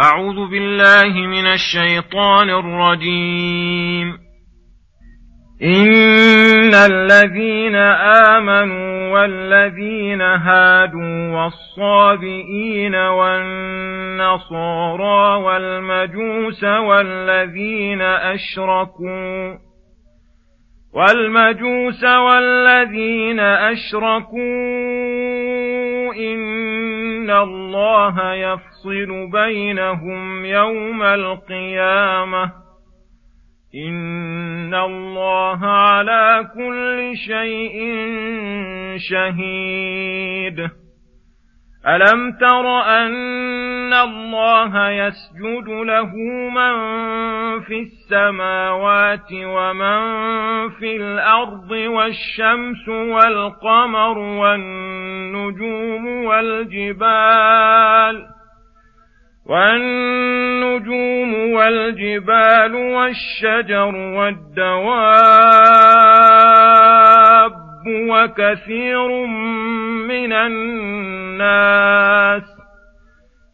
أعوذ بالله من الشيطان الرجيم. إن الذين آمنوا والذين هادوا والصابئين والنصارى والمجوس والذين أشركوا والمجوس والذين أشركوا إن الله يفصل بينهم يوم القيامة إن الله على كل شيء شهيد ألم تر أن الله يسجد له من في السماوات ومن في الأرض والشمس والقمر والنجوم والجبال والنجوم والجبال والشجر والدواب وكثير من الناس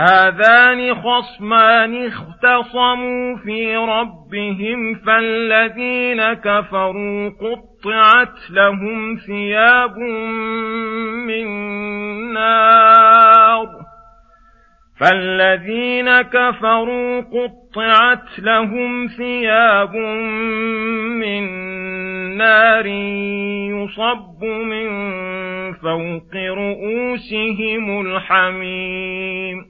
هذان خصمان اختصموا في ربهم فالذين كفروا قطعت لهم ثياب من نار. فالذين كفروا قطعت لهم ثياب من نار يصب من فوق رؤوسهم الحميم.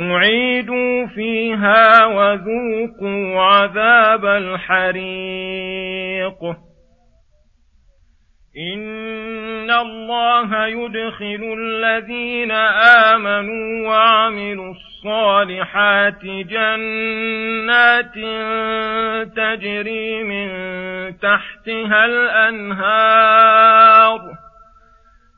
أعيدوا فيها وذوقوا عذاب الحريق إن الله يدخل الذين آمنوا وعملوا الصالحات جنات تجري من تحتها الأنهار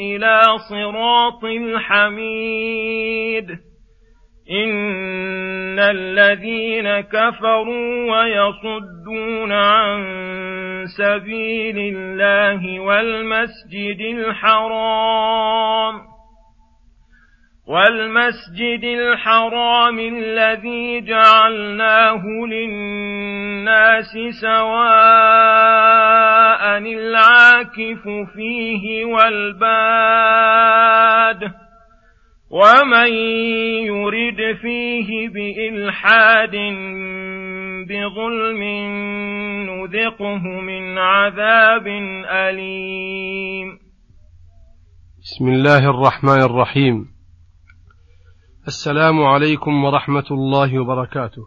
إلى صراط الحميد. إن الذين كفروا ويصدون عن سبيل الله والمسجد الحرام والمسجد الحرام الذي جعلناه للناس سواء العاكف فيه والباد ومن يرد فيه بإلحاد بظلم نذقه من عذاب أليم. بسم الله الرحمن الرحيم. السلام عليكم ورحمة الله وبركاته.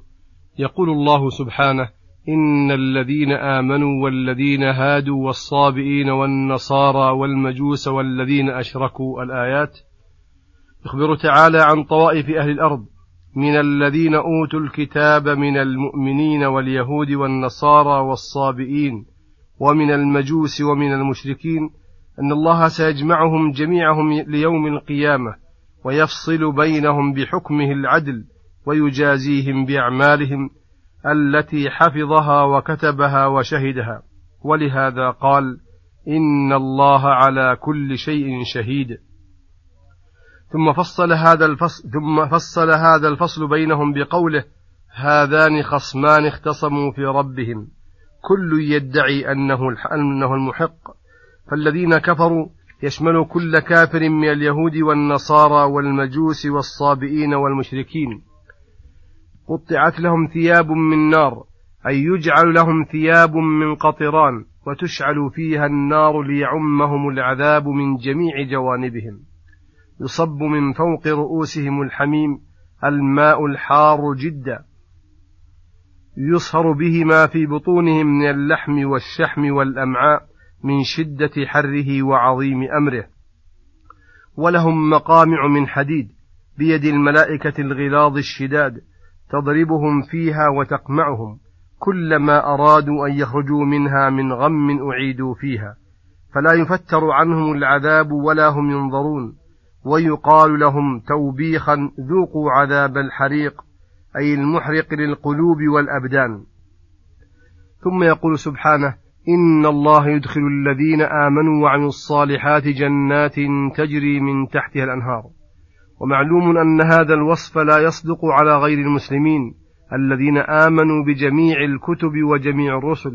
يقول الله سبحانه: إن الذين آمنوا والذين هادوا والصابئين والنصارى والمجوس والذين أشركوا الآيات يخبر تعالى عن طوائف أهل الأرض من الذين أوتوا الكتاب من المؤمنين واليهود والنصارى والصابئين ومن المجوس ومن المشركين أن الله سيجمعهم جميعهم ليوم القيامة ويفصل بينهم بحكمه العدل ويجازيهم بأعمالهم التي حفظها وكتبها وشهدها. ولهذا قال إن الله على كل شيء شهيد. ثم فصل هذا الفصل ثم فصل هذا الفصل بينهم بقوله هذان خصمان اختصموا في ربهم. كل يدعي أنه أنه المحق. فالذين كفروا يشمل كل كافر من اليهود والنصارى والمجوس والصابئين والمشركين. قطعت لهم ثياب من نار أي يجعل لهم ثياب من قطران وتشعل فيها النار ليعمهم العذاب من جميع جوانبهم. يصب من فوق رؤوسهم الحميم الماء الحار جدا. يصهر به ما في بطونهم من اللحم والشحم والأمعاء. من شدة حره وعظيم أمره. ولهم مقامع من حديد بيد الملائكة الغلاظ الشداد تضربهم فيها وتقمعهم كلما أرادوا أن يخرجوا منها من غم أعيدوا فيها. فلا يفتر عنهم العذاب ولا هم ينظرون. ويقال لهم توبيخا ذوقوا عذاب الحريق أي المحرق للقلوب والأبدان. ثم يقول سبحانه إن الله يدخل الذين آمنوا وعملوا الصالحات جنات تجري من تحتها الأنهار. ومعلوم أن هذا الوصف لا يصدق على غير المسلمين الذين آمنوا بجميع الكتب وجميع الرسل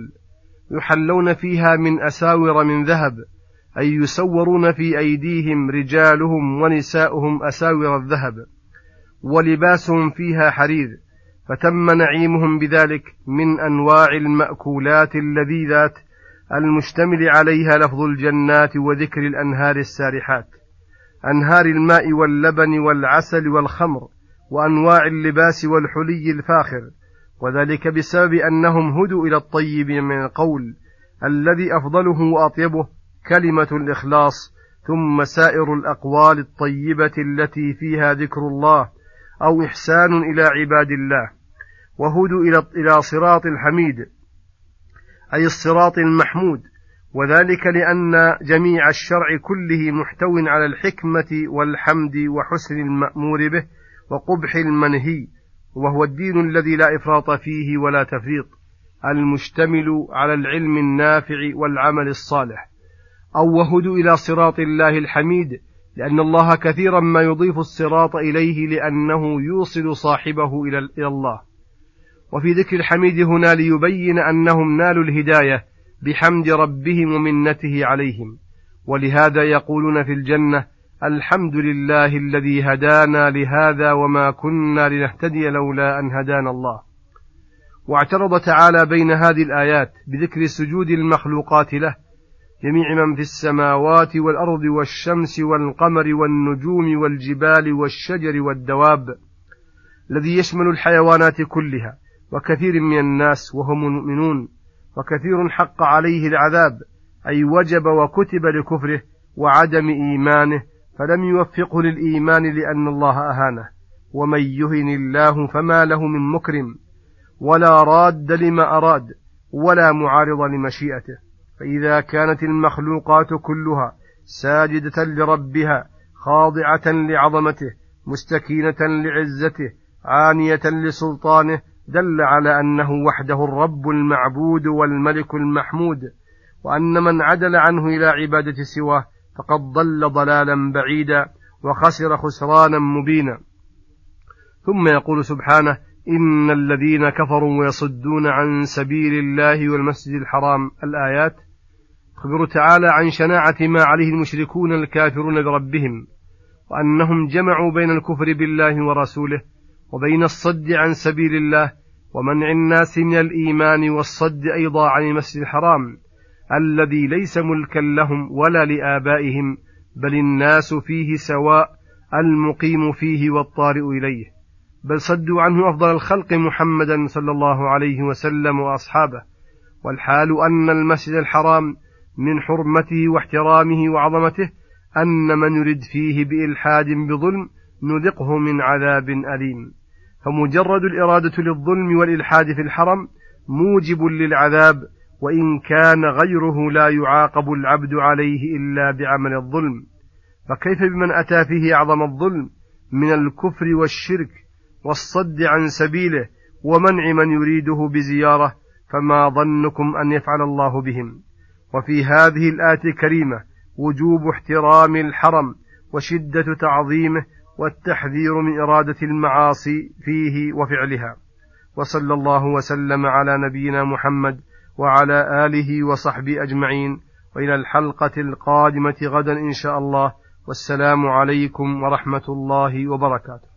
يحلون فيها من أساور من ذهب أي يسورون في أيديهم رجالهم ونساؤهم أساور الذهب ولباسهم فيها حرير فتم نعيمهم بذلك من أنواع المأكولات اللذيذات المشتمل عليها لفظ الجنات وذكر الأنهار السارحات. أنهار الماء واللبن والعسل والخمر وأنواع اللباس والحلي الفاخر وذلك بسبب أنهم هدوا إلى الطيب من القول الذي أفضله وأطيبه كلمة الإخلاص ثم سائر الأقوال الطيبة التي فيها ذكر الله أو إحسان إلى عباد الله. وهدوا إلى إلى صراط الحميد أي الصراط المحمود. وذلك لأن جميع الشرع كله محتو على الحكمة والحمد وحسن المأمور به وقبح المنهي وهو الدين الذي لا إفراط فيه ولا تفريط المشتمل على العلم النافع والعمل الصالح. أو وهدوا إلى صراط الله الحميد لأن الله كثيرا ما يضيف الصراط إليه لأنه يوصل صاحبه إلى الله. وفي ذكر الحميد هنا ليبين أنهم نالوا الهداية بحمد ربهم ومنته عليهم. ولهذا يقولون في الجنة الحمد لله الذي هدانا لهذا وما كنا لنهتدي لولا أن هدانا الله. واعترض تعالى بين هذه الآيات بذكر سجود المخلوقات له جميع من في السماوات والأرض والشمس والقمر والنجوم والجبال والشجر والدواب الذي يشمل الحيوانات كلها. وكثير من الناس وهم المؤمنون وكثير حق عليه العذاب أي وجب وكتب لكفره وعدم إيمانه فلم يوفقه للإيمان لأن الله أهانه. ومن يهن الله فما له من مكرم ولا راد لما أراد ولا معارض لمشيئته. فإذا كانت المخلوقات كلها ساجدة لربها خاضعة لعظمته مستكينة لعزته عانية لسلطانه دل على أنه وحده الرب المعبود والملك المحمود وأن من عدل عنه إلى عبادة سواه فقد ضل ضلالا بعيدا وخسر خسرانا مبينا. ثم يقول سبحانه إن الذين كفروا ويصدون عن سبيل الله والمسجد الحرام. الآيات يخبر تعالى عن شناعة ما عليه المشركون الكافرون بربهم وأنهم جمعوا بين الكفر بالله ورسوله وبين الصد عن سبيل الله ومنع الناس من الإيمان والصد أيضا عن المسجد الحرام الذي ليس ملكا لهم ولا لآبائهم بل الناس فيه سواء المقيم فيه والطارئ إليه. بل صدوا عنه أفضل الخلق محمدا صلى الله عليه وسلم وأصحابه. والحال أن المسجد الحرام من حرمته واحترامه وعظمته أن من يرد فيه بإلحاد بظلم نذقه من عذاب أليم. فمجرد الإرادة للظلم والإلحاد في الحرم موجب للعذاب وإن كان غيره لا يعاقب العبد عليه إلا بعمل الظلم. فكيف بمن أتى فيه أعظم الظلم؟ من الكفر والشرك والصد عن سبيله ومنع من يريده بزيارة فما ظنكم أن يفعل الله بهم. وفي هذه الآية الكريمة وجوب احترام الحرم وشدة تعظيمه والتحذير من إرادة المعاصي فيه وفعلها. وصلى الله وسلم على نبينا محمد وعلى آله وصحبه أجمعين. وإلى الحلقة القادمة غدا إن شاء الله. والسلام عليكم ورحمة الله وبركاته.